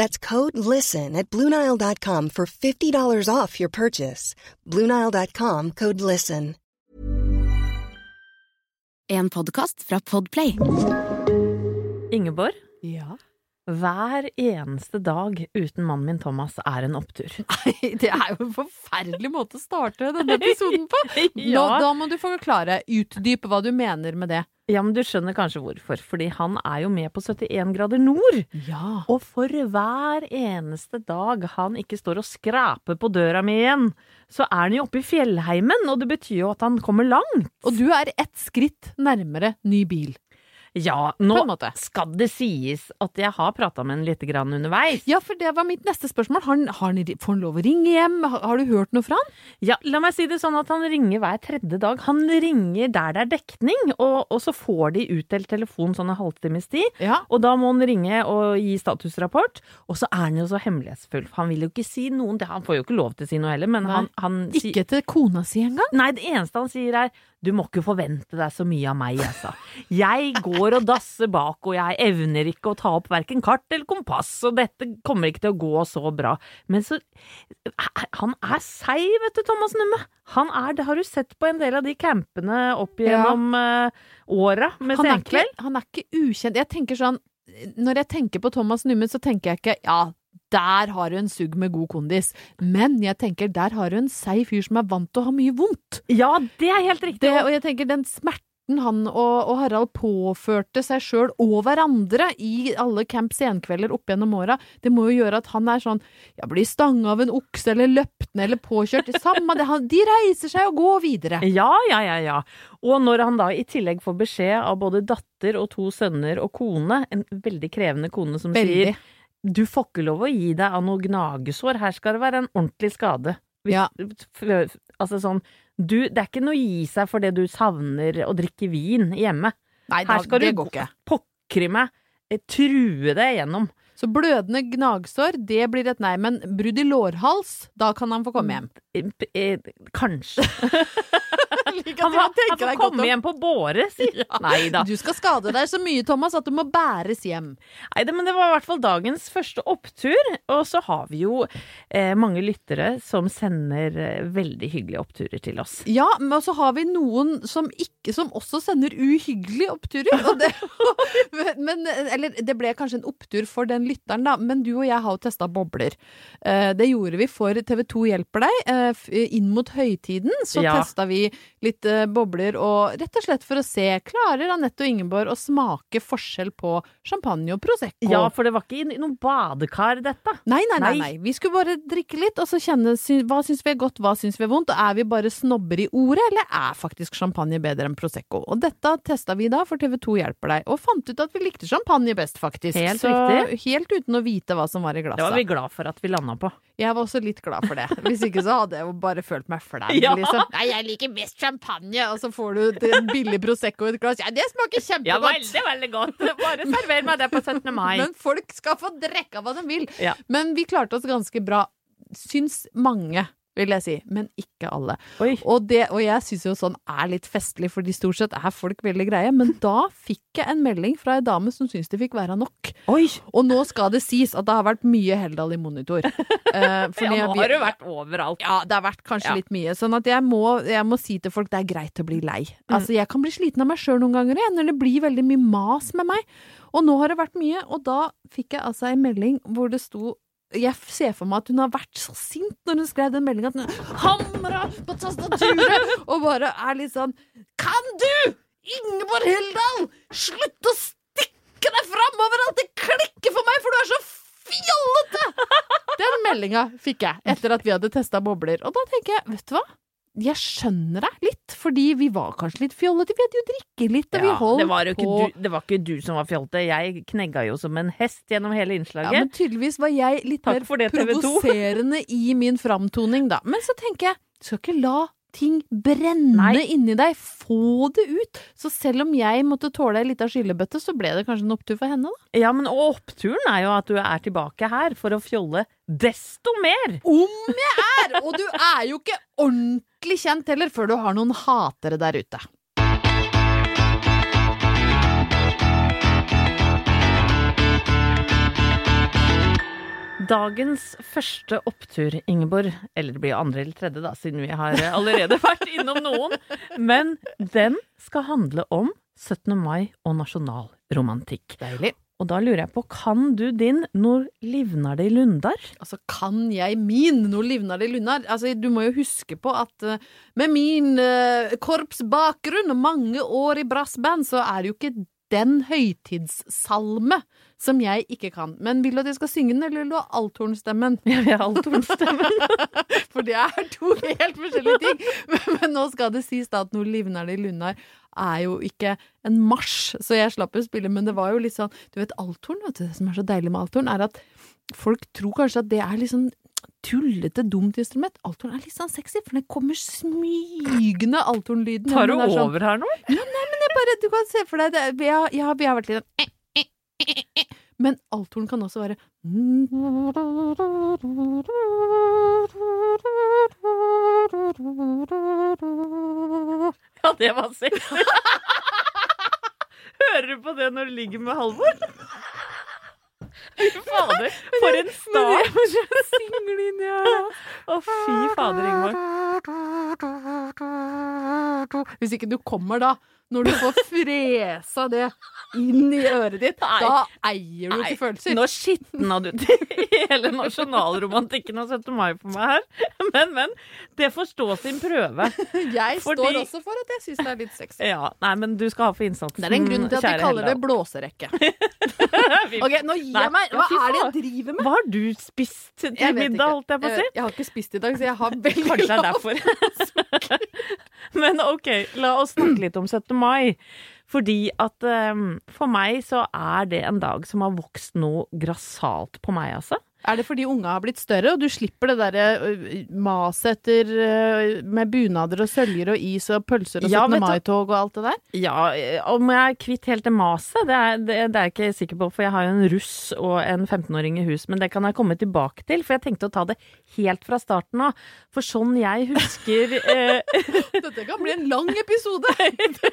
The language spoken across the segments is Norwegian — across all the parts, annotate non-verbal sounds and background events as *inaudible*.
That's code LISTEN at Bluenile.com for $50 off your purchase. Bluenile.com code LISTEN. En podkast fra Podplay. Ingeborg, Ja. hver eneste dag uten mannen min Thomas er en opptur. *laughs* Nei, det er jo en forferdelig måte å starte denne *laughs* episoden på. Nå, Ja. da må du forklare, utdype hva du mener med det. Ja, men du skjønner kanskje hvorfor. Fordi han er jo med på 71 grader nord. Ja. Og for hver eneste dag han ikke står og skraper på døra mi igjen, så er han jo oppe i fjellheimen, og det betyr jo at han kommer langt. Og du er ett skritt nærmere ny bil. Ja, nå skal det sies at jeg har prata med han litt grann underveis. Ja, for det var mitt neste spørsmål. Har har får han lov å ringe hjem? Har, du hørt noe fra han? Ja, la meg si det sånn at han ringer hver tredje dag. Han ringer der det er dekning, og, og så får de utdelt telefon sånn en halvtimes tid. Ja. Og da må han ringe og gi statusrapport. Og så er han jo så hemmelighetsfull. for Han vil jo ikke si noen det. Han får jo ikke lov til å si noe heller, men Nei. han, han Ikke til kona si engang? Nei, det eneste han sier er du må ikke forvente deg så mye av meg, jeg sa. Jeg går og dasser bak, og jeg evner ikke å ta opp verken kart eller kompass, og dette kommer ikke til å gå så bra. Men så Han er seig, vet du, Thomas Numme. Han er, det har du sett på en del av de campene opp gjennom ja. åra med senkveld. han er ikke ukjent. Jeg tenker sånn Når jeg tenker på Thomas Numme, så tenker jeg ikke ja, der har hun sugg med god kondis. Men jeg tenker der har hun en seig fyr som er vant til å ha mye vondt. Ja, det er helt riktig. Det, og jeg tenker den smerten han og, og Harald påførte seg sjøl og hverandre i alle Camp Senkvelder opp gjennom åra, det må jo gjøre at han er sånn ja, blir stanga av en okse eller løpt ned eller påkjørt. Samme det, han, de reiser seg og går videre. Ja, ja, ja, ja. Og når han da i tillegg får beskjed av både datter og to sønner og kone, en veldig krevende kone som Veldig. sier du får ikke lov å gi deg av noe gnagesår, her skal det være en ordentlig skade. Hvis- Ja. Altså sånn, du, det er ikke noe å gi seg fordi du savner å drikke vin hjemme. Nei, da, Her skal det du går ikke. pokre meg, eh, true deg gjennom. Så blødende gnagsår, det blir et nei. Men brudd i lårhals, da kan han få komme hjem. Eh, Kanskje. *laughs* Han, at han, får komme hjem på båre, si. *laughs* Nei da. Du skal skade deg så mye, Thomas, at du må bæres hjem. Nei, men det var i hvert fall dagens første opptur. Og så har vi jo eh, mange lyttere som sender eh, veldig hyggelige oppturer til oss. Ja, men så har vi noen som ikke Som også sender uhyggelige oppturer. Og det, *laughs* men, eller det ble kanskje en opptur for den lytteren, da. Men du og jeg har jo testa bobler. Eh, Det gjorde vi for TV2 Hjelper deg. Eh, Inn mot høytiden så Ja. testa vi litt eh, bobler, og rett og slett for å se Klarer Anette og Ingeborg å smake forskjell på champagne og Prosecco? Ja, for det var ikke i noe badekar, dette. Nei, nei, nei, Nei. nei. Vi skulle bare drikke litt, og så kjenne sy hva syns vi er godt, hva syns vi er vondt. Og er vi bare snobber i ordet, eller er faktisk champagne bedre enn Prosecco? Og dette testa vi da for TV2 Hjelper deg, og fant ut at vi likte champagne best, faktisk. Helt så riktig. helt uten å vite hva som var i glasset. Det var vi glad for at vi landa på. Jeg var også litt glad for det. Hvis ikke så hadde jeg jo bare følt meg flau, *laughs* Ja. liksom. Nei, jeg liker best champagne, og så får du en billig Prosecco i et glass. Ja, det smaker kjempegodt! veldig godt. Bare server meg det på 17. mai. Men folk skal få drikke hva de vil. Ja. Men vi klarte oss ganske bra, syns mange. Vil jeg si. Men ikke alle. Og, det, og jeg syns jo sånn er litt festlig, fordi stort sett er folk veldig greie. Men da fikk jeg en melding fra ei dame som syntes det fikk være nok. Oi! Og nå skal det sies at det har vært mye Heldal i monitor. Eh, Ja, nå har det vært overalt. ja, det har vært kanskje Ja. litt mye. Sånn at jeg må, jeg må si til folk det er greit å bli lei. Mm. Altså, jeg kan bli sliten av meg sjøl noen ganger igjen, når det blir veldig mye mas med meg. Og nå har det vært mye, og da fikk jeg altså en melding hvor det sto jeg ser for meg at hun har vært så sint når hun skrev den meldinga, at hun hamra på tastaturet og bare er litt sånn Kan du, Ingeborg Heldal, slutte å stikke deg fram overalt? Det klikker for meg, for du er så fjollete! Den meldinga fikk jeg etter at vi hadde testa bobler. Og da tenker jeg, vet du hva? Jeg skjønner deg litt, fordi vi var kanskje litt fjollete. Vi hadde jo drikket litt, og vi Ja, holdt det, var på. du, det var ikke du som var fjollete, Jeg knegga jo som en hest gjennom hele innslaget. Ja, men tydeligvis var jeg litt Takk mer det, provoserende i min framtoning, da. Men så tenker jeg, skal ikke la ting brenne Nei. inni deg. Få det ut. Så selv om jeg måtte tåle ei lita skyllebøtte, så ble det kanskje en opptur for henne, da. Ja, men og oppturen er jo at du er tilbake her for å fjolle desto mer! Om jeg er! Og du er jo ikke ordentlig kjent heller før du har noen hatere der ute. Dagens første opptur, Ingeborg, eller det blir andre eller tredje da, siden vi har eh, allerede *laughs* vært innom noen, men den skal handle om 17. mai og nasjonalromantikk. Deilig. Og da lurer jeg på, kan du din Når livnar det i lundar? Altså, kan jeg min? Når livnar det i lundar? Altså, du må jo huske på at eh, med min uh, korpsbakgrunn og mange år i brassband, så er det jo ikke den høytidssalme som jeg ikke kan. Men vil du at jeg skal synge den, eller vil du ha althornstemmen? *laughs* Jeg vil ha althornstemmen. *laughs* For det er to helt forskjellige ting. Men, *laughs* men nå skal det sies da at noe i Lunnar er jo ikke en marsj, så jeg slapp å spille, men det var jo litt sånn Du vet, althorn, vet du, det som er så deilig med althorn, er at folk tror kanskje at det er sånn tullete, dumt instrument. Althorn er litt sånn sexy, for den kommer smygende, althornlyden. Tar du Men sånn- over her nå? det er bare, du kan se for deg det, vi, har, ja, vi har vært litt sånn eh. Men althorn kan også være Ja, det var sexy. Hører du på det når du ligger med Halvor? Fy fader, for en start! Å, fy fader, Ingvar. Hvis ikke du kommer da, når du får fresa det inn i øret ditt, Nei. da eier du Nei, ikke følelser. Nå skitna du til hele nasjonalromantikken av 17. mai for meg her. Men, men. Det får stå sin prøve. Jeg fordi- står også for at jeg syns det er litt sexy. Ja, nei, men du skal ha for innsatsen. Det er en grunn til at de kaller det blåserekke. *laughs* Ok, nå gir jeg meg. Hva er det jeg driver med? Hva har du spist til middag, holdt jeg på å si? Jeg, jeg har ikke spist i dag, så jeg har veldig Kanskje det er derfor. *laughs* *laughs* Men ok, la oss snakke litt om 17. mai. Fordi at um, for meg så er det en dag som har vokst noe grassat på meg, altså. Er det fordi unga har blitt større, og du slipper det derre ø, maset etter med bunader og søljer og is og pølser og Ja, 17. Ja, mai-tog og alt det der? Ja, eh, om jeg er kvitt helt det maset, det det, det er jeg ikke sikker på, for jeg har jo en russ og en 15-åring i hus, men det kan jeg komme tilbake til, for jeg tenkte å ta det helt fra starten av. For sånn jeg husker eh, *laughs* Dette kan bli en lang episode!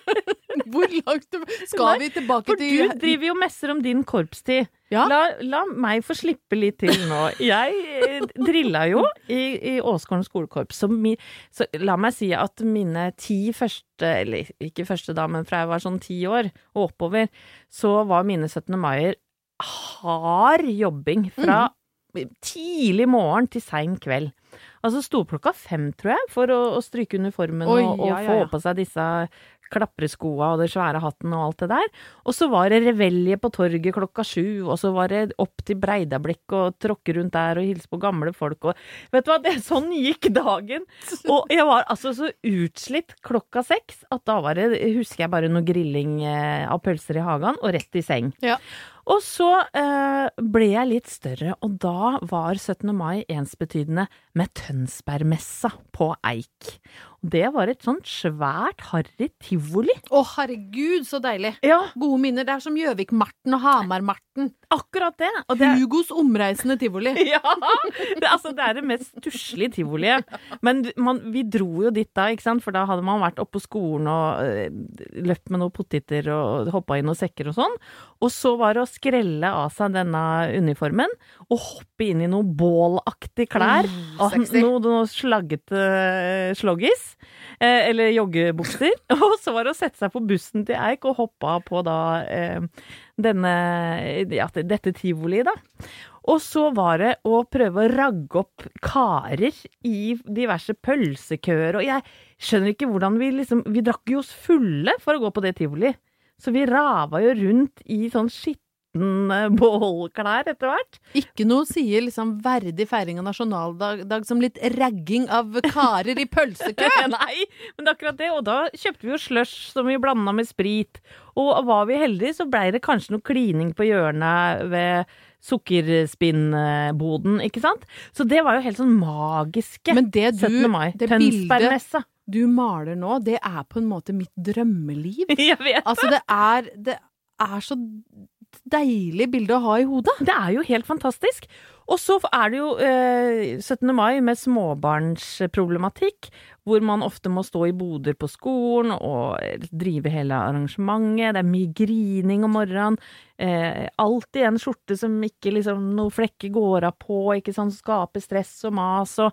*laughs* Hvor langt Skal vi tilbake For til du driver jo og messer om din korpstid. Ja. La, la meg få slippe litt til nå. Jeg eh, drilla jo i, i Åsgården skolekorps. Så, mi, så la meg si at mine ti første, eller ikke første da, men fra jeg var sånn ti år og oppover, så var mine 17. maier hard jobbing fra tidlig morgen til sein kveld. Altså sto opp klokka fem, tror jeg, for å, å stryke uniformen Oi, og, og ja, ja, få på seg disse klappreskoa og den svære hatten og alt det der. Og så var det revelje på torget klokka sju, og så var det opp til Breidablikk og tråkke rundt der og hilse på gamle folk og Vet du hva, det, sånn gikk dagen. *laughs* Og jeg var altså så utslitt klokka seks at da var det, husker jeg bare noe grilling eh, av pølser i hagen og rett i seng. Ja. Og så eh, ble jeg litt større, og da var 17. mai ensbetydende med Tønsbergmessa på Eik. Og det var et sånt svært harry tivoli. Å, herregud, så deilig! Ja, Gode minner. Det er som Gjøvik-Marten og Hamar-Marten. akkurat det. Og det Hugos omreisende tivoli. *laughs* ja! Det, altså, det er det mest stusslige tivoliet. Men man, vi dro jo dit da, ikke sant? for da hadde man vært oppe på skolen og øh, løpt med noen poteter og hoppa i noen sekker og sånn. Og så var det å skrelle av seg denne uniformen og hoppe inn i noe bålaktig klær. Mm, og noe, noe slaggete uh, sloggis. Eh, eller joggebukser. *laughs* Og så var det å sette seg på bussen til Eik og hoppe av på da eh, denne, ja, dette tivoliet, da. Og så var det å prøve å ragge opp karer i diverse pølsekøer, og jeg skjønner ikke hvordan vi liksom Vi drakk jo oss fulle for å gå på det tivoli. Så vi rava jo rundt i sånn skitten eh, bålklær etter hvert. Ikke noe sier liksom verdig feiring av nasjonaldag dag som litt ragging av karer i pølsekø. *laughs* Nei, men det er akkurat det. Og da kjøpte vi jo slush som vi blanda med sprit. Og var vi heldige, så blei det kanskje noe klining på hjørnet ved sukkerspinnboden, ikke sant? Så det var jo helt sånn magiske Men det du 17. mai. det bildet du maler nå, det er på en måte mitt drømmeliv. *laughs* Jeg vet. Altså, det er, det er så deilig bilde å ha i hodet. Det er jo helt fantastisk. Og så er det jo eh, 17. mai med småbarnsproblematikk, hvor man ofte må stå i boder på skolen og drive hele arrangementet. Det er mye grining om morgenen. Eh, alltid en skjorte som ikke liksom noe flekker går av på, ikke sånn skaper stress og mas og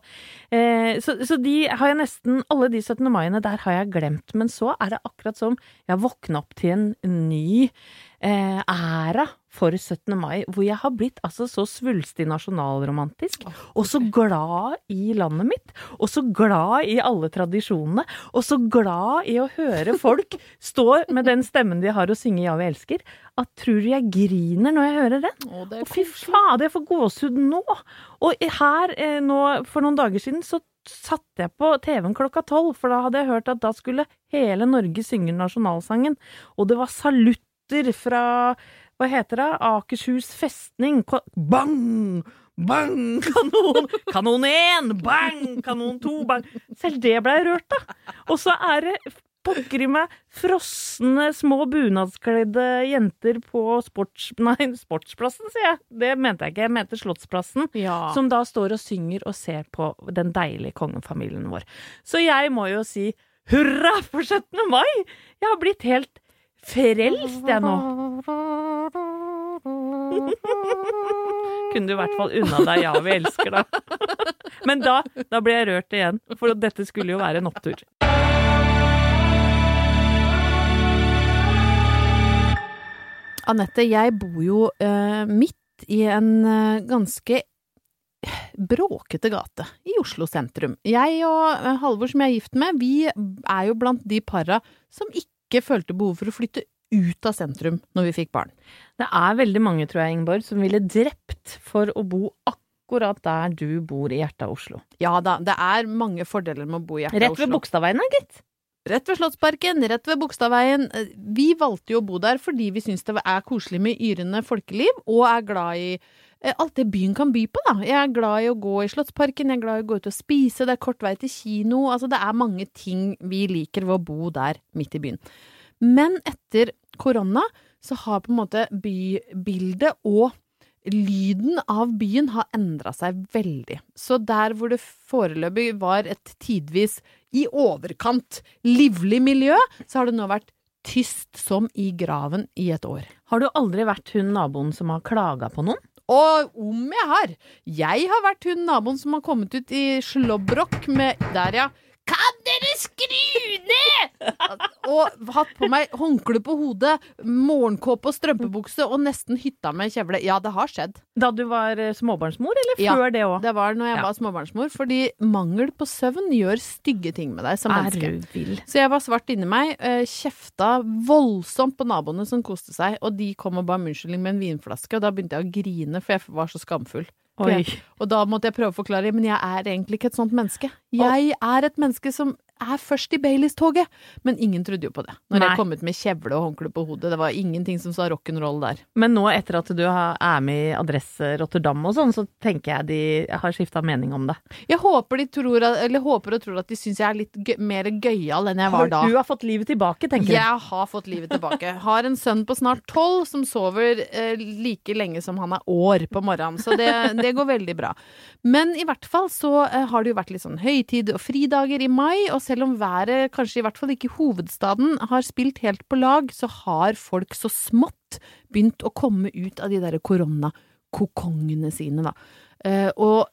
eh, så, så de har jeg nesten Alle de 17. maiene der har jeg glemt. Men så er det akkurat som jeg våkna opp til en ny eh, æra for 17. mai, hvor jeg har blitt altså så svulstig nasjonalromantisk, og så glad i landet mitt, og så glad i alle tradisjonene, og så glad i å høre folk *laughs* stå med den stemmen de har og synge Ja, vi elsker, at tror du jeg griner når jeg hører den? Å, Å, fy fader, jeg får gåsehud nå! Og her eh, nå, for noen dager siden, så satte jeg på TV-en klokka tolv, for da hadde jeg hørt at da skulle hele Norge synge nasjonalsangen, og det var salutter fra hva heter det? Akershus festning. Ko- Bang! Bang! Kanon! Kanon 1! Bang! Kanon 2! Bang! Selv det ble jeg rørt da. Og så er det pokker i meg frosne, små bunadskledde jenter på sports... Nei, Sportsplassen, sier jeg. Det mente jeg ikke. Jeg mente Slottsplassen. Ja. Som da står og synger og ser på den deilige kongefamilien vår. Så jeg må jo si hurra for 17. mai! Jeg har blitt helt frelst, jeg nå. *laughs* Kunne du i hvert fall unna deg ja, vi elsker, da. *laughs* Men da, da ble jeg rørt igjen, for dette skulle jo være en opptur. Anette, jeg bor jo uh, midt i en uh, ganske bråkete gate i Oslo sentrum. Jeg og eh, Halvor, som jeg er gift med, vi er jo blant de para som ikke følte behov for å flytte ut av sentrum når vi fikk barn. Det er veldig mange, tror jeg, Ingeborg, som ville drept for å bo akkurat der du bor i hjertet av Oslo. Ja da, det er mange fordeler med å bo i hjertet av Oslo. Rett ved. Bogstadveien, gitt. Rett ved Slottsparken, rett ved Bogstadveien. Vi valgte jo å bo der fordi vi syns det er koselig med yrende folkeliv, og er glad i alt det byen kan by på, da. Jeg er glad i å gå i Slottsparken, jeg er glad i å gå ut og spise, det er kort vei til kino. Altså, det er mange ting vi liker ved å bo der midt i byen. Men etter korona så har på en måte bybildet og lyden av byen har endra seg veldig. Så der hvor det foreløpig var et tidvis i overkant livlig miljø, så har det nå vært tyst som i graven i et år. Har du aldri vært hun naboen som har klaga på noen? Og om jeg har! Jeg har vært hun naboen som har kommet ut i slåbrok med Der, ja. Kan dere skru ned?! Og hatt på meg håndkle på hodet, morgenkåpe og strømpebukse og nesten hytta med kjevle. Ja, det har skjedd. Da du var eh, småbarnsmor, eller Ja, før det òg? Det var når jeg Ja. var småbarnsmor, fordi mangel på søvn gjør stygge ting med deg som Er menneske. du vil? Så jeg var svart inni meg, eh, kjefta voldsomt på naboene som koste seg, og de kom og ba om unnskyldning med en vinflaske, og da begynte jeg å grine, for jeg var så skamfull. Oi. Og da måtte jeg prøve å forklare, men jeg er egentlig ikke et sånt menneske. Jeg er et menneske som er først i Baileys-toget. Men ingen trodde jo på det. Når Nei. jeg kom ut med kjevle og håndkle på hodet. Det var ingenting som sa rock'n'roll der. Men nå etter at du er med i Adresse Rotterdam og sånn, så tenker jeg de har skifta mening om det. Jeg håper, de tror, håper og tror at de syns jeg er litt gøy, mer gøyal enn jeg var da. Du har fått livet tilbake, tenker jeg. Jeg har fått livet tilbake. Har en sønn på snart tolv som sover eh, like lenge som han er år på morgenen. Så det, det går veldig bra. Men i hvert fall så eh, har det jo vært litt sånn høytid og fridager i mai, og selv om været kanskje i hvert fall ikke i hovedstaden har spilt helt på lag, så har folk så smått begynt å komme ut av de derre koronakokongene sine, da. Eh, og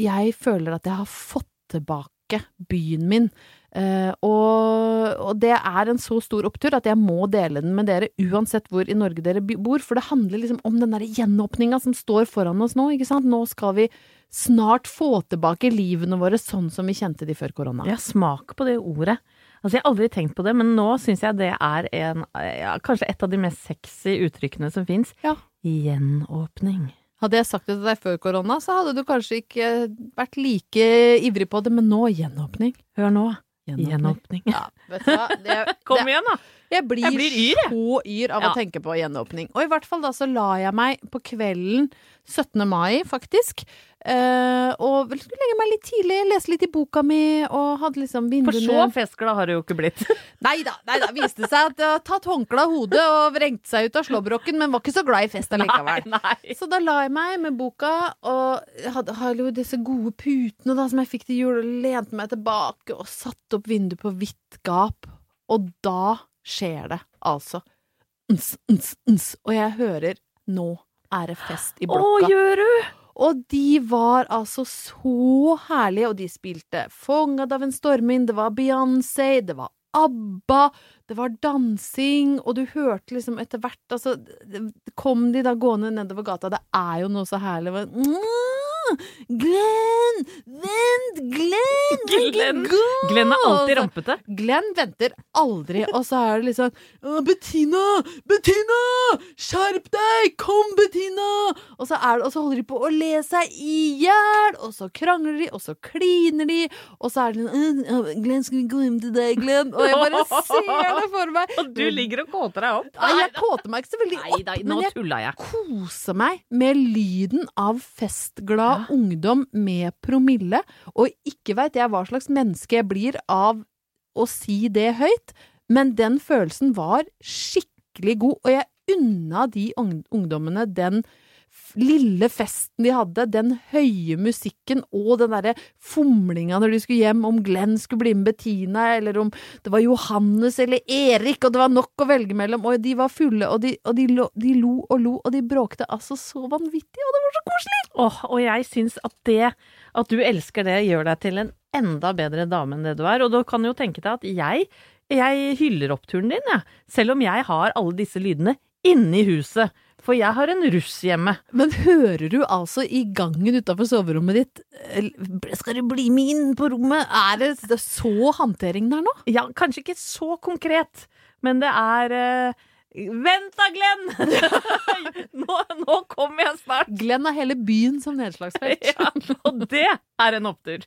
jeg føler at jeg har fått tilbake byen min. Eh, og, og det er en så stor opptur at jeg må dele den med dere, uansett hvor i Norge dere bor. For det handler liksom om den derre gjenåpninga som står foran oss nå, ikke sant. Nå skal vi snart få tilbake livene våre sånn som vi kjente de før korona. Ja, smak på det ordet. Altså, jeg har aldri tenkt på det, men nå syns jeg det er en, ja, kanskje et av de mest sexy uttrykkene som fins. Ja. Gjenåpning. Hadde jeg sagt det til deg før korona, så hadde du kanskje ikke vært like ivrig på det, men nå gjenåpning. Hør nå. Gjenåpning. Ja, vet du hva. Det, *laughs* Kom det, igjen, da! Jeg blir, Jeg blir yr, jeg. så yr av Ja. å tenke på gjenåpning. Og i hvert fall da så la jeg meg på kvelden 17. mai, faktisk. Uh, og skulle legge meg litt tidlig, lese litt i boka mi, og hadde liksom For så vinduene festglad har du jo ikke blitt. *laughs* Nei da, nei da. Viste seg at jeg har tatt håndkleet av hodet og vrengt seg ut av slåbroken, men var ikke så glad i fest allikevel. Nei, nei. Så da la jeg meg med boka, og hadde, hadde jo disse gode putene da, som jeg fikk til jul, og lente meg tilbake og satte opp vinduet på vidt gap. Og da skjer det altså. Ns, ns, ns. Og jeg hører nå er det fest i Å, blokka. gjør du? Og de var altså så herlige, og de spilte Fångad av en stormvind, det var Beyoncé, det var ABBA, det var dansing, og du hørte liksom etter hvert Altså, kom de da gående nedover gata, det er jo noe så herlig. «Mwah! Glenn! Vent, Glenn! Glenn. Glenn er alltid rampete. Glenn venter aldri, og så er det liksom «Å, Bettina! Bettina! Skjerp deg! Kom, Bettina! Og så, det, og så holder de på å le seg i hjel, og så krangler de, og så kliner de, og så er det sånn «Øh, Glenn, skal vi gå hjem til deg, Glenn? Og jeg bare ser det for meg. *laughs* Og du ligger og kåter deg opp. Nei, jeg kåter meg ikke så veldig Nei opp, nei, nå men jeg. koser meg med lyden av festglad ungdom med promille, og ikke veit jeg hva slags menneske jeg blir av å si det høyt, men den følelsen var skikkelig god, og jeg unna de ungdommene den f- lille festen de hadde, den høye musikken og den derre fomlinga når de skulle hjem, om Glenn skulle bli med Bettina, eller om det var Johannes eller Erik, og det var nok å velge mellom, og de var fulle, og de, og de, lo, de lo og lo, og de bråkte altså så vanvittig, og det var så koselig! Åh, og jeg syns at det, at du elsker det, gjør deg til en enda bedre dame enn det du er. Og da kan du jo tenke deg at jeg, jeg hyller oppturen din, jeg. Selv om jeg har alle disse lydene inni huset. For jeg har en russ hjemme. Men hører du altså i gangen utenfor soverommet ditt Skal du bli med inn på rommet? Er det det er så hantering der nå? Ja, kanskje ikke så konkret, men det er eh, Vent da, Glenn! *laughs* nå, nå kommer jeg snart. Glenn har hele byen som nedslagsfelt. *laughs* Ja, og det er en opptur.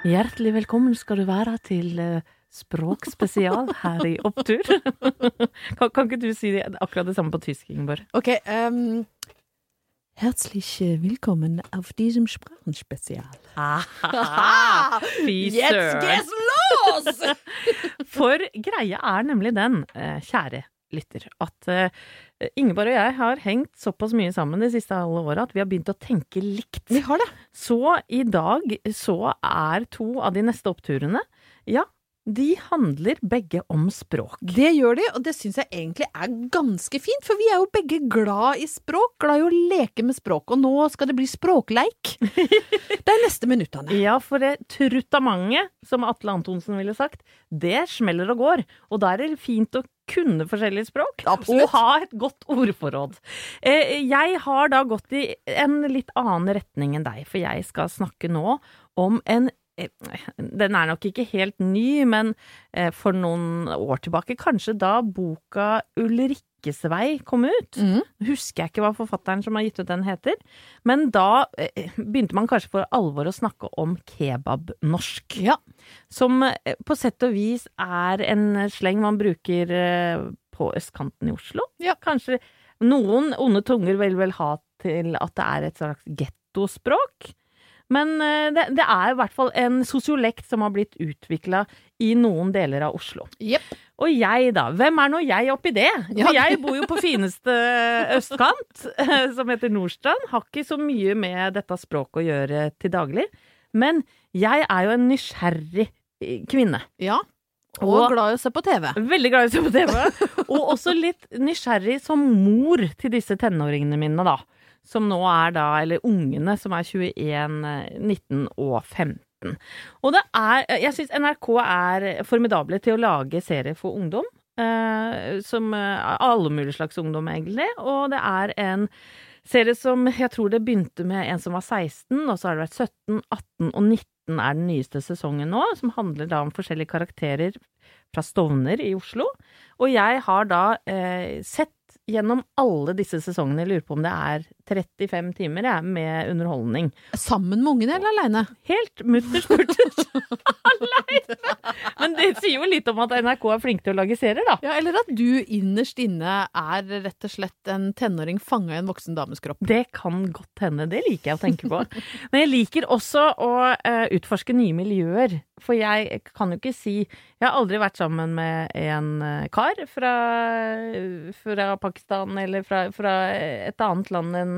Hjertelig velkommen skal du være til eh, språkspesial her i Opptur. *laughs* kan, kan ikke du si det, akkurat det samme på tysk, Ingeborg? Ok, um, Herzlich willkommen auf diesem Sprachenspezial. Fy Jetzt søren! geht's los! *laughs* For greia er nemlig den, eh, kjære lytter, at eh, Ingeborg og jeg har hengt såpass mye sammen de siste halve åra at vi har begynt å tenke likt. Vi har det. Så i dag så er to av de neste oppturene, ja, de handler begge om språk. Det gjør de, og det syns jeg egentlig er ganske fint, for vi er jo begge glad i språk, glad i å leke med språk, og nå skal det bli språkleik. *laughs* Det er neste minuttene. Ja, for det truttamentet, som Atle Antonsen ville sagt, det smeller og går. Og da er det fint å kunne forskjellige språk, Absolutt. og ha et godt ordforråd. Eh, Jeg har da gått i en litt annen retning enn deg, for jeg skal snakke nå om en den er nok ikke helt ny, men eh, for noen år tilbake, kanskje da boka Ulrikkesvei kom ut. Mm. Husker jeg ikke hva forfatteren som har gitt ut den heter. Men da eh, begynte man kanskje for alvor å snakke om kebabnorsk. Ja. Som eh, på sett og vis er en sleng man bruker på østkanten i Oslo. Ja. Kanskje noen onde tunger vil vel ha til at det er et slags gettospråk. Men eh, det, det er i hvert fall en sosiolekt som har blitt utvikla i noen deler av Oslo. Yep. Og jeg, da. Hvem er nå jeg oppi det? For jeg bor jo på fineste *laughs* østkant, som heter Nordstrand. Har ikke så mye med dette språket å gjøre til daglig. Men jeg er jo en nysgjerrig eh, kvinne. Ja. Og, Og- glad i å se på TV. Veldig glad i å se på TV. *laughs* Og også litt nysgjerrig som mor til disse tenåringene mine, da. Som nå er da, eller ungene, som er 21, eh, 19 og 15. Og det er Jeg syns NRK er formidable til å lage serier for ungdom. Eh, som eh, alle mulige slags ungdom, egentlig. Og det er en serie som jeg tror det begynte med en som var 16, og så har det vært 17, 18 og 19 er den nyeste sesongen nå, som handler da om forskjellige karakterer fra Stovner i Oslo. Og jeg har da eh, sett gjennom alle disse sesongene, jeg lurer på om det er 35 timer jeg, med underholdning. Sammen med ungene eller aleine? Helt mutters mutters *laughs* aleine! Men det sier jo litt om at NRK er flinke til å lage serier, da. Ja, eller at du innerst inne er rett og slett en tenåring fanga i en voksen dames kropp. Det kan godt hende. Det liker jeg å tenke på. Men jeg liker også å uh, utforske nye miljøer. For jeg kan jo ikke si Jeg har aldri vært sammen med en eh, kar fra, fra Pakistan eller fra, fra et annet land enn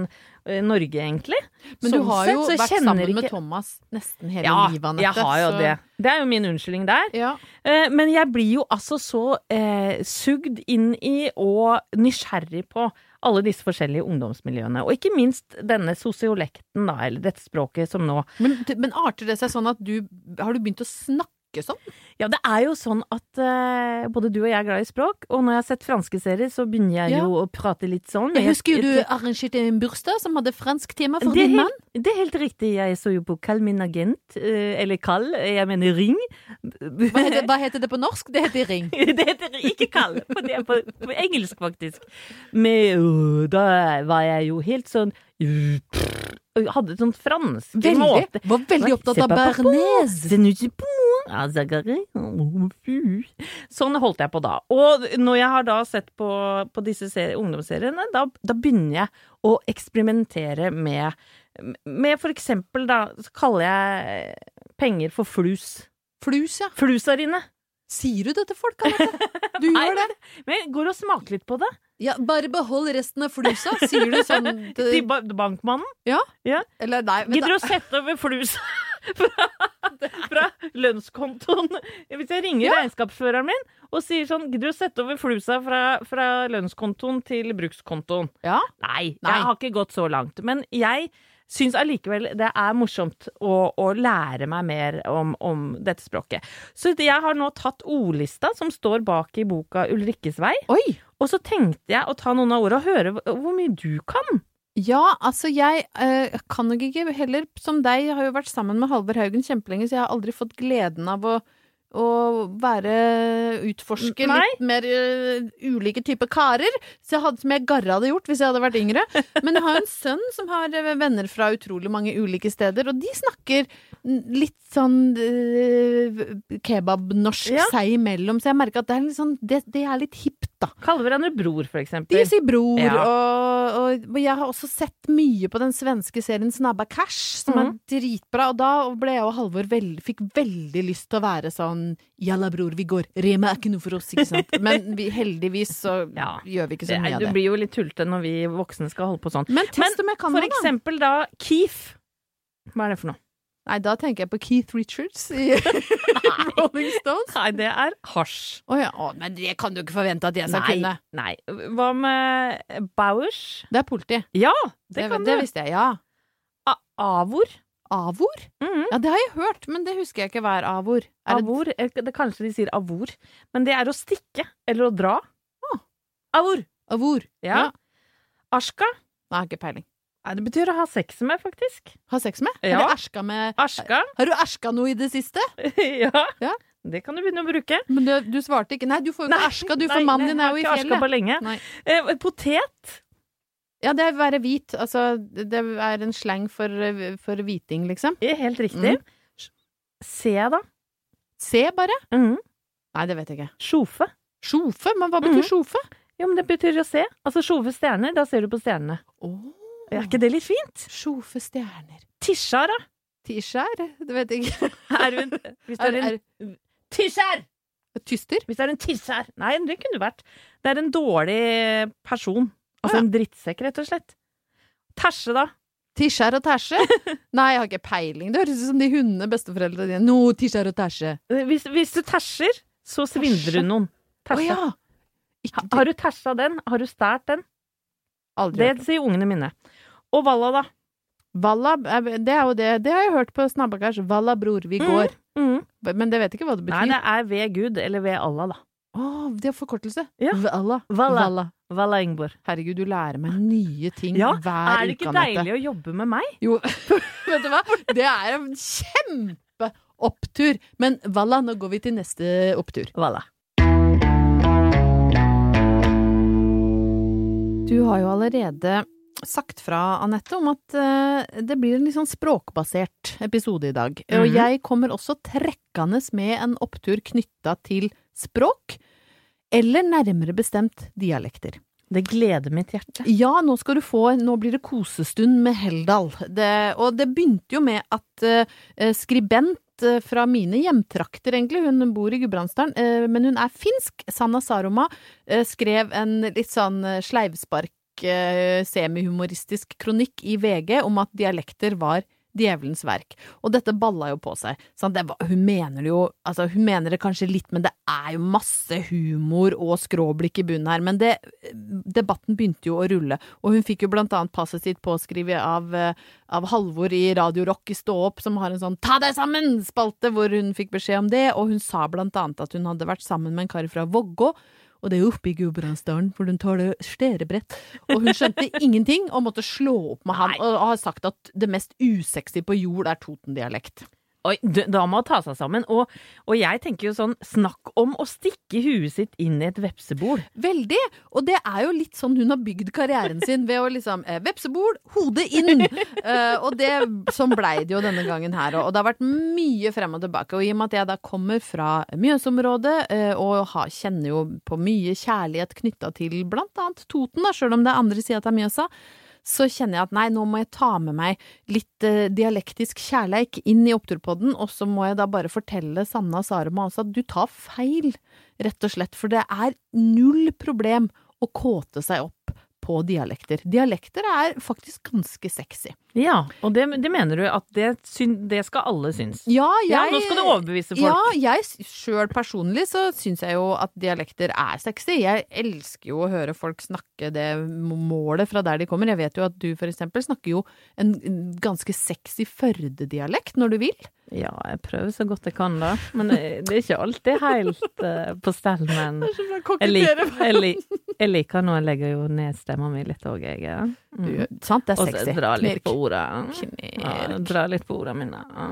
eh, Norge, egentlig. Men du Sånn har jo sett, vært sammen sammen med Thomas nesten hele Ja, livet, Anette. jeg har jo så- det. Det er jo min unnskyldning der. Ja. Eh, Men jeg blir jo altså så eh, sugd inn i og nysgjerrig på alle disse forskjellige ungdomsmiljøene. Og ikke minst denne sosiolekten, da, eller dette språket som nå Men, men arter det seg sånn at du Har du begynt å snakke sånn? Ja, det er jo sånn at uh, både du og jeg er glad i språk, og når jeg har sett franske serier, så begynner jeg Ja. jo å prate litt sånn. Jeg husker jo du arrangerte en bursdag som hadde fransk tema for din mann. det er helt riktig, jeg så jo på Kall min agent, eh, eller Kall, jeg mener Ring. Hva heter, hva heter det på norsk? Det heter ring. *laughs* Det heter ikke Kall, for det er på, på engelsk, faktisk. Men uh, da var jeg jo helt sånn Hadde sånn fransk Veldig. måte. Var veldig opptatt av bearnés. Sånn holdt jeg på da. Og når jeg har da sett på, på disse serie, ungdomsseriene, da, da begynner jeg å eksperimentere med Med for eksempel, da, så kaller jeg penger for flus. Flus, ja. Flusarine. Sier du det til folk, Anette? Du *laughs* gjør det? Men jeg går og smaker litt på det. Ja, bare behold resten av flusa, sier du sånn *laughs* Til til, ba bankmannen. Eller nei, Gidder du å sette over flusa *laughs* fra, fra lønnskontoen? Hvis jeg ringer regnskapsføreren min og sier sånn Gidder du å sette over flusa fra, fra lønnskontoen til brukskontoen? Ja. Nei, Nei. jeg har ikke gått så langt. Men jeg syns allikevel det er morsomt å, å lære meg mer om, om dette språket. Så jeg har nå tatt ordlista som står bak i boka Ulrikkes vei, Oi! Og så tenkte jeg å ta noen av ordene og høre hvor mye du kan. Ja, altså jeg eh, kan nok ikke heller, som deg, jeg har jo vært sammen med Halvor Haugen kjempelenge, så jeg har aldri fått gleden av å, å være utforsker Nei. litt mer eh, ulike typer karer, så jeg hadde, som jeg garra hadde gjort hvis jeg hadde vært yngre. Men jeg har jo en sønn som har eh, venner fra utrolig mange ulike steder, og de snakker litt sånn eh, kebabnorsk Ja. seg imellom, så jeg merker at det er litt sånn, det, det er litt hipt, da. Kaller hverandre bror, for eksempel. De sier bror, Ja. og, og, og jeg har også sett mye på den svenske serien Snabba Cash, som Mhm. er dritbra, og da ble jeg og Halvor veld, fikk veldig lyst til å være sånn Jalla, bror, vi går. Rema er ikke noe for oss, ikke sant? *laughs* Men vi, heldigvis så Ja. gjør vi ikke så mye av det. du blir jo litt tullete når vi voksne skal holde på sånn. Men test da For eksempel da Keef. Hva er det for noe? Nei, da tenker jeg på Keith Richards i *laughs* *laughs* Rolling Stones. Nei, det er hasj. Å ja, oh, men det kan du ikke forvente at jeg skal Nei, kunne. nei. Hva med Bowers? Det er politi. Ja, det, Det, kan det du. visste jeg, ja. A Avor? Avor? -hmm. Ja, det har jeg hørt, men det husker jeg ikke hva er avor. Er det Avor. eh, Det, kanskje de sier avor, men det er å stikke eller å dra. Avor. avor? Ja. Ashka? Nei, ikke peiling. Det betyr å ha sex med, faktisk. Ha sex med? Ja. Har du erska med Erska. Har du erska noe i det siste? *laughs* ja. Ja. Det kan du begynne å bruke. Men du, du svarte ikke. Nei, du får jo ikke erska, du, for mannen din er jo i ashka på fjellet. lenge. Eh, potet? Ja, det er være hvit. Altså, det er en slang for, for hviting, liksom. Er helt riktig. Se, da. Se, bare. Mm. Nei, det vet jeg ikke. Sjofe. Sjofe? Men hva betyr mm. sjofe? Jo, men det betyr å se. Altså sjove stjerner, da ser du på stjernene. Oh. Er ikke det litt fint? Sjofe stjerner. Tisjar, da? Tisjar? Det vet jeg ikke. *laughs* Er hun hvis du er en Tisjar! er, tyster? Hvis det er en tisjar Nei, det kunne du vært. Det er en dårlig person. Altså ja. en drittsekk, rett og slett. Tæsje, da? Tisjar og tæsje? *laughs* Nei, jeg har ikke peiling. Det høres ut som de hundene besteforeldrene dine. No, tisjar og tæsje. Hvis, hvis du tæsjer, så svindler du noen. Tæsje. Oh, ja! Har du tæsja den? Har du stært den? aldri Det sier ungene mine. Og Valla, da? Valla, er- det er jo det. Det har jeg hørt på Snabbakars. Valla, bror, vi går. Mm. Men det vet ikke hva det betyr. Nei, det er ved Gud, eller ved Allah, da. Å, det er forkortelse. Ja. Valla. Valla. Valla. Valla Ingeborg. Herregud, du lærer meg nye ting Ja, hver er det ikke deilig å jobbe med meg? Jo, *laughs* vet du hva? Det er en kjempeopptur. Men Valla, nå går vi til neste opptur. Valla. Du har jo allerede sagt fra, Anette, om at uh, det blir en litt sånn språkbasert episode i dag. Og Mhm. jeg kommer også trekkende med en opptur knytta til språk, eller nærmere bestemt dialekter. Det gleder mitt hjerte. Ja, nå skal du få Nå blir det kosestund med Heldal. Det, og det begynte jo med at uh, skribent eh, fra mine hjemtrakter, egentlig, hun bor i Gudbrandsdalen, men hun er finsk, Sanna Saroma, skrev en litt sånn sleivspark, semihumoristisk kronikk i VG om at dialekter var djevelens verk. Og dette balla jo på seg. Var, hun mener det jo Altså, hun mener det kanskje litt, men det er jo masse humor og skråblikk i bunnen her. Men det, debatten begynte jo å rulle, og hun fikk jo blant annet passet sitt påskrevet av, eh, av Halvor i Radio Rock i Stå opp, som har en sånn Ta deg sammen-spalte, hvor hun fikk beskjed om det, og hun sa blant annet at hun hadde vært sammen med en kar fra Vågå. Og det er jo oppe i Gudbrandsdalen, for hun taler sterebrett. Og hun skjønte *laughs* ingenting, og måtte slå opp med han, og har sagt at det mest usexy på jord er Toten-dialekt. Oi, da må hun ta seg sammen. Og, og jeg tenker jo sånn, snakk om å stikke huet sitt inn i et vepsebol. Veldig! Og det er jo litt sånn hun har bygd karrieren sin, ved å liksom eh, Vepsebol, hodet inn! *laughs* Eh, og det, sånn blei det jo denne gangen her. Og, og det har vært mye frem og tilbake. Og i og med at jeg da kommer fra Mjøsområdet, eh, og har, kjenner jo på mye kjærlighet knytta til blant annet Toten, da, sjøl om det er andre sida av Mjøsa, så kjenner jeg at nei, nå må jeg ta med meg litt eh, dialektisk kjærleik inn i oppturpodden, og så må jeg da bare fortelle Sanna Sarema også at du tar feil, rett og slett, for det er null problem å kåte seg opp på dialekter. Dialekter er faktisk ganske sexy. Ja, og det, det mener du at det, det skal alle synes. Ja, jeg Ja, nå skal du overbevise folk. Ja, jeg sjøl personlig så syns jeg jo at dialekter er sexy. Jeg elsker jo å høre folk snakke det målet fra der de kommer. Jeg vet jo at du for eksempel snakker jo en ganske sexy Førde-dialekt når du vil. Ja, jeg prøver så godt jeg kan, da. Men det det er ikke alltid helt uh, på stell. Men jeg, lik, jeg, lik, jeg liker nå jeg legger jo ned stemma mi litt òg, jeg. Ja. Du, Mm. sant, det er Og så sexy. dra litt på orda. Ja, dra litt på orda mine. Ja.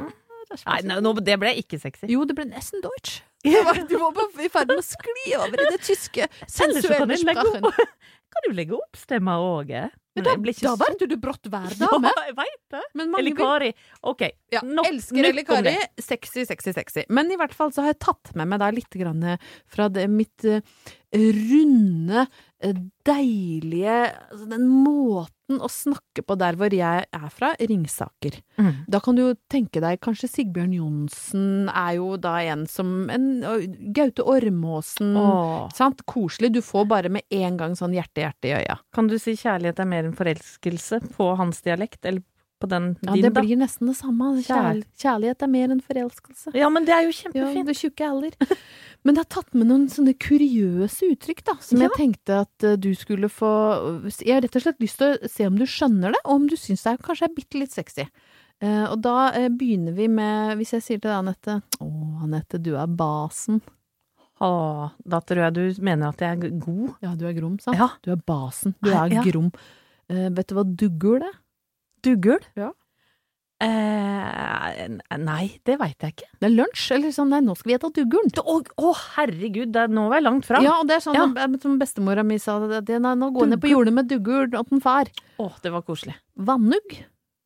Nei, nei, nå, det ble ikke sexy. Jo, det ble nesten deutsch. *laughs* Var, du var i ferd med å skli over i det tyske sensuelle sprachen. *laughs* kan du legge opp stemma òg? Men Men da, ble ikke da du brått værdame. *laughs* Ja, jeg veit det. Eller Kari. OK. Ja, nok- elsker nok eller om Kari. Sexy, sexy, sexy. Men i hvert fall så har jeg tatt med meg da litt grann fra det, mitt eh, runde, eh, deilige altså Den måten å snakke på der hvor jeg er fra, Ringsaker. Mm. Da kan du jo tenke deg kanskje Sigbjørn Johnsen er jo da en som en, Gaute Ormåsen. Åh. Sant? Koselig. Du får bare med en gang sånn hjerte-hjerte i øya. Kan du si kjærlighet er mer enn forelskelse på hans dialekt, eller på den Ja, din, det da? blir nesten det samme. Kjærlighet er mer enn forelskelse. Ja, men det er jo kjempefint. Ja, det tjukke alder. *laughs* Men jeg har tatt med noen sånne kuriøse uttrykk, da, som Ja. jeg tenkte at eh, du skulle få Jeg har rett og slett lyst til å se om du skjønner det, og om du syns det er kanskje er bitte litt sexy. Eh, og da eh, begynner vi med, hvis jeg sier til deg, Anette Å, Anette, du er basen. Åh, da tror jeg du mener at jeg er god. Ja, du er grom, sant? Ja. Du er basen. Du er ja. grom. Uh, vet du hva duggul er? Duggul? Ja. Eh, nei, det veit jeg ikke. Det er lunsj, eller sånn nei, nå skal vi ete duggurn. Å, å, herregud, det er, nå var jeg langt fra. Ja, og det er sånn Ja. eh, som bestemora mi sa, det, det, nei, nå går jeg ned på jordet med duggurn og en far. Å, det var koselig. Vannugg.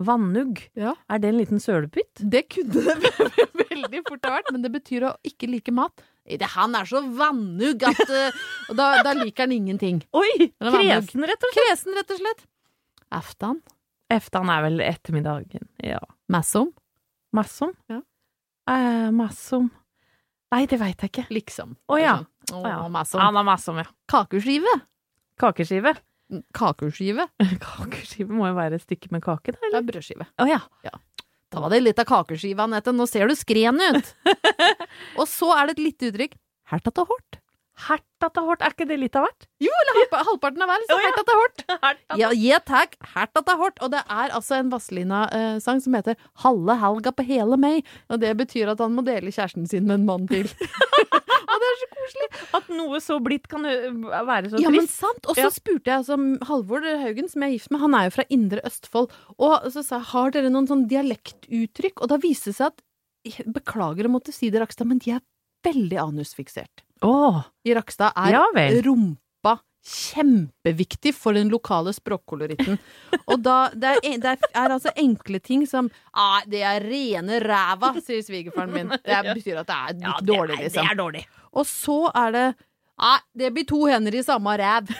Vannugg. Ja. Er det en liten sølepytt? Det kunne *laughs* det veldig fort ha vært, men det betyr å ikke like mat. Det, han er så vannugg at eh, da, da liker han ingenting. Oi! Kresen, rett og slett. Kresen, rett og slett. Aftan. Eftan er vel ettermiddagen. Ja. Massom. Massom? Ja. Eh, massom Nei, det veit jeg ikke. Liksom. Å ja. Å, Å ja. massom. Er massom, ja. Kakeskive. Kakeskive. Kakeskive. *laughs* Kakeskive må jo være et stykke med kake, da, Det er brødskive. Å ja. Ta deg litt av kakeskiva, Anette. Nå ser du skren ut. *laughs* og så er det et lite uttrykk. Hertat og hort. Hertat og hårt, er ikke det litt av hvert? Jo, eller halvpa- halvparten av hver, så herta ja. hårt. *laughs* Ja. Ja, takk. Hertat er hårt. Og det er altså en Vazelina-sang som heter Halve helga på hele meg. Og det betyr at han må dele kjæresten sin med en mann til. *laughs* *laughs* og det er så koselig. At noe så blidt kan være så trist. Ja, men sant. Og så spurte jeg altså Halvor Haugen, som jeg er gift med, han er jo fra Indre Østfold. Og så sa jeg har dere noen sånn dialektuttrykk? Og da viste det seg at Beklager å måtte si det, Rakstad, men de er veldig anusfiksert. Åh, I Rakstad er Ja rumpa kjempeviktig for den lokale språkkoloritten. Og da, det, er, det er altså enkle ting som ah, 'Det er rene ræva', sier svigerfaren min. Det *laughs* betyr at det er litt ja, det dårlig, er, liksom. det er dårlig. Og så er det Nei, det blir to hender i samme ræv.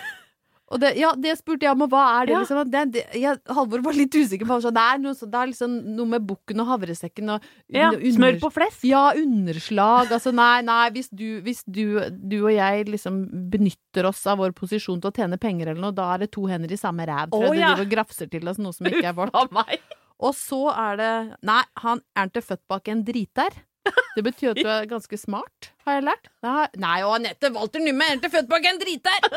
Og det, ja, det spurte jeg om, og hva er det? Ja. liksom? Det, det, jeg, Halvor var litt usikker på det er noe, så- det er liksom noe med bukken og havresekken og Ja, under- smør på flesk. ja, underslag. Altså, nei, nei, hvis du, hvis du, du og jeg liksom benytter oss av vår posisjon til å tjene penger eller noe, da er det to hender i samme ræv. Du ja. og grafser til oss noe som ikke er vårt. Og så er det Nei, han er ikke født bak en driter. Det betyr at du er ganske smart, har jeg lært. Nei, og Anette Walter Numme er ikke født bak en driter!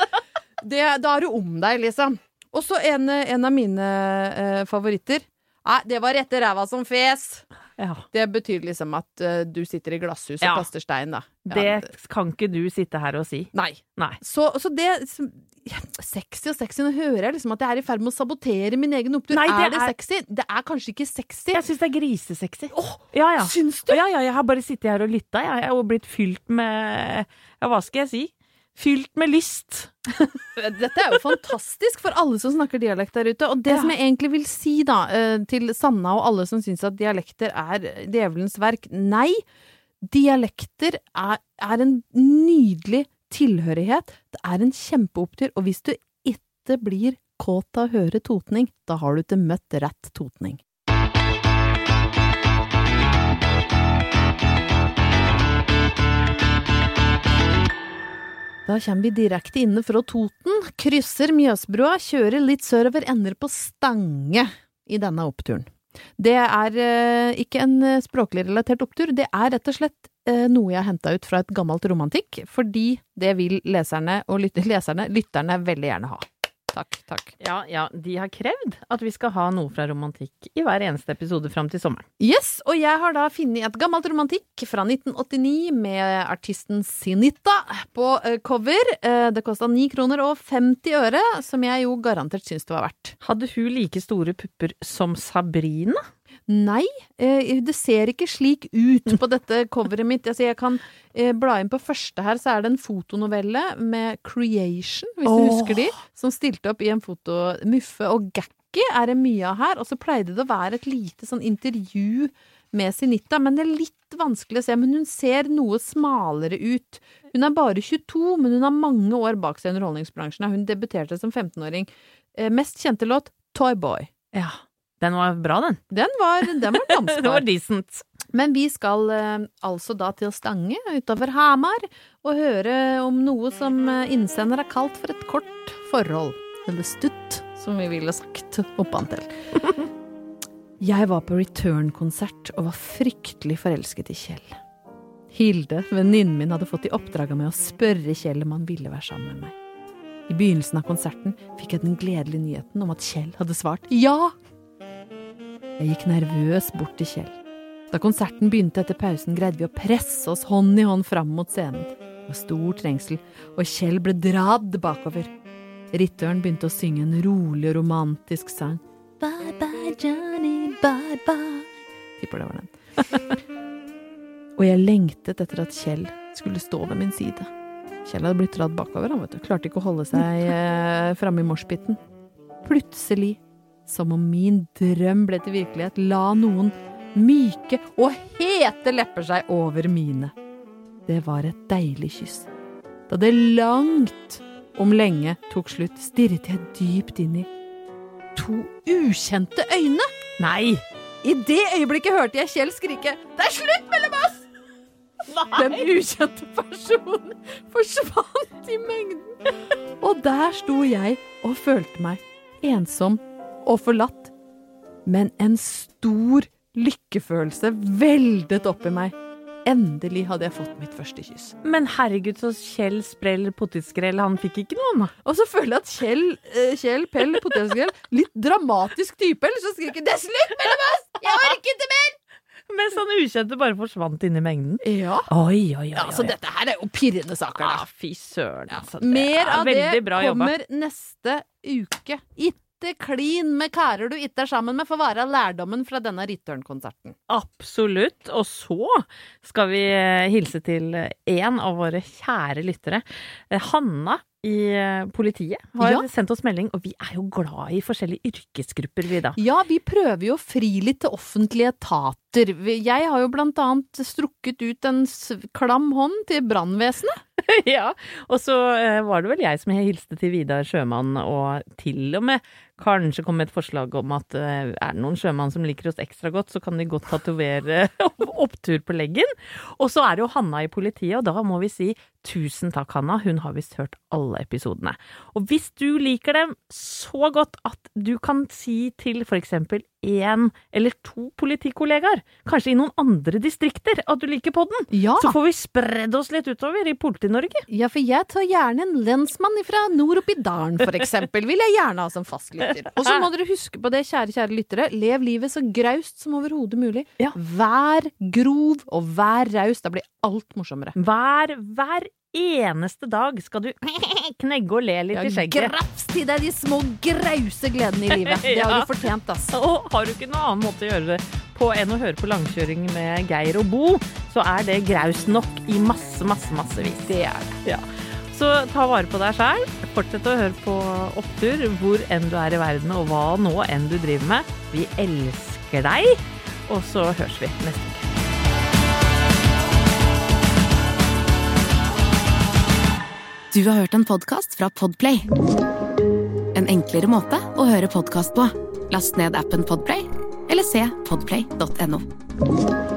Det, da er du om deg, liksom. Og så en, en av mine eh, favoritter. Nei, det var rette ræva som fes. Ja. Det betyr liksom at uh, du sitter i glasshus og Ja. kaster stein, da. Ja, Det kan ikke du sitte her og si. Nei. Nei. Så, så det Sexy og sexy, nå hører jeg liksom at jeg er i ferd med å sabotere min egen opptur. Nei, det er det er- sexy? Det er kanskje ikke sexy. Jeg syns det er grisesexy. ja, ja. Syns du? Ja, ja, jeg har bare sittet her og lytta, jeg. Jo blitt fylt med Ja, hva skal jeg si? Fylt med lyst. Dette er jo fantastisk for alle som snakker dialekt der ute. Og det Ja. som jeg egentlig vil si da, eh, til Sanna og alle som syns at dialekter er djevelens verk Nei, dialekter er, er en nydelig tilhørighet. Det er en kjempeopptur. Og hvis du ikke blir kåt av å høre totning, da har du ikke møtt rett totning. Da kommer vi direkte inne fra Toten, krysser Mjøsbrua, kjører litt sørover, ender på Stange i denne oppturen. Det er eh, ikke en eh, språklig relatert opptur, det er rett og slett eh, noe jeg har henta ut fra et gammelt romantikk, fordi det vil leserne og lyt *laughs* leserne, lytterne veldig gjerne ha. Takk, takk. Ja, ja, de har krevd at vi skal ha noe fra romantikk i hver eneste episode fram til sommeren. Yes, og jeg har da funnet et gammelt romantikk fra 1989 med artisten Sinita på eh, cover. Eh, Det kosta 9 kroner og 50 øre, som jeg jo garantert syns det var verdt. Hadde hun like store pupper som Sabrina? Nei, eh, det ser ikke slik ut på dette *laughs* coveret mitt. Altså, jeg kan eh, bla inn på første her, så er det en fotonovelle med Creation, hvis du husker de, som stilte opp i en foto. Muffe og Gakki er det mye av her, og så pleide det å være et lite sånn intervju med Sinita, men det er litt vanskelig å se. Men hun ser noe smalere ut. Hun er bare 22, men hun har mange år bak seg i underholdningsbransjen. Hun debuterte som 15-åring. Eh, Mest kjente låt Toyboy. Ja. Den var bra, den. Den var, den var *laughs* Den var decent. Men vi skal eh, altså da til Stange utover Hamar og høre om noe som eh, innsender har kalt for et kort forhold. Eller stutt, som vi ville sagt oppantil. *laughs* Jeg var på Return-konsert og var fryktelig forelsket i Kjell. Hilde, venninnen min, hadde fått i oppdrag av meg å spørre Kjell om han ville være sammen med meg. I begynnelsen av konserten fikk jeg den gledelige nyheten om at Kjell hadde svart ja. Jeg gikk nervøs bort til Kjell. Da konserten begynte etter pausen, greide vi å presse oss hånd i hånd fram mot scenen. Det var stor trengsel, og Kjell ble dradd bakover. Ritteren begynte å synge en rolig og romantisk sang. Bye bye, Johnny, bye bye. Tipper det var den. *laughs* og jeg lengtet etter at Kjell skulle stå ved min side. Kjell hadde blitt dratt bakover, han vet du. Klarte ikke å holde seg eh, framme i moshpiten. Plutselig, som om min drøm ble til virkelighet, la noen myke og hete lepper seg over mine. Det var et deilig kyss. Da det langt om lenge tok slutt, stirret jeg dypt inn i to ukjente øyne. Nei! I det øyeblikket hørte jeg Kjell skrike 'Det er slutt mellom oss!' Den ukjente personen forsvant i mengden. Og der sto jeg og følte meg ensom og forlatt. Men en stor lykkefølelse veldet opp i meg. Endelig hadde jeg fått mitt første kyss. Men herregud, så Kjell Sprell Potetskrell, han fikk ikke noe annet. Og så føler jeg at Kjell, eh, Kjell Pell Potetskrell, litt dramatisk type, eller så skriker 'Det er slutt mellom oss! Jeg orker ikke mer!' Mens han ukjente bare forsvant inn i mengden. Ja. Oi, oi, oi. ja, så dette her er jo pirrende saker, Ja, Ah, fy søren. Altså, Mer er av det kommer jobba. neste uke. Itte klin med karer du ikke er sammen med, får være lærdommen fra denne Return-konserten. Absolutt. Og så skal vi eh, hilse til en av våre kjære lyttere. Eh, Hanna i eh, politiet har Ja. sendt oss melding, og vi er jo glad i forskjellige yrkesgrupper, vi da. Ja, vi prøver jo å fri litt til offentlige etater. Jeg har jo blant annet strukket ut en klam hånd til brannvesenet. *laughs* ja, og så var det vel jeg som hilste til Vidar Sjømann, og til og med kanskje komme med et forslag om at eh, er det noen sjømann som liker oss ekstra godt, så kan de godt tatovere *laughs* opptur på leggen. Og så er det jo Hanna i politiet, og da må vi si tusen takk, Hanna. Hun har visst hørt alle episodene. Og hvis du liker dem så godt at du kan si til for eksempel én eller to politikollegaer, kanskje i noen andre distrikter, at du liker podden, Ja. så får vi spredd oss litt utover i Politi-Norge. Ja, for jeg tar gjerne en lensmann fra nord oppi dalen, for eksempel. Vil jeg gjerne ha som Og så må dere huske på det, kjære, kjære lyttere. Lev livet så graust som overhodet mulig. Ja. Vær grov, og vær raus. Da blir alt morsommere. Hver, hver eneste dag skal du *laughs* knegge og le litt Ja, i skjegget. Graps til deg de små grause gledene i livet. *laughs* Det har Ja. du fortjent, ass. Og har du ikke noen annen måte å gjøre det på enn å høre på langkjøring med Geir og Bo, så er det graust nok i masse, masse, massevis. Det er det. Ja. Så ta vare på deg sjæl. Fortsett å høre på Opptur hvor enn du er i verden, og hva nå enn du driver med. Vi elsker deg, og så høres vi neste uke. Du har hørt en podkast fra Podplay. En enklere måte å høre podkast på. Last ned appen Podplay, eller se podplay.no.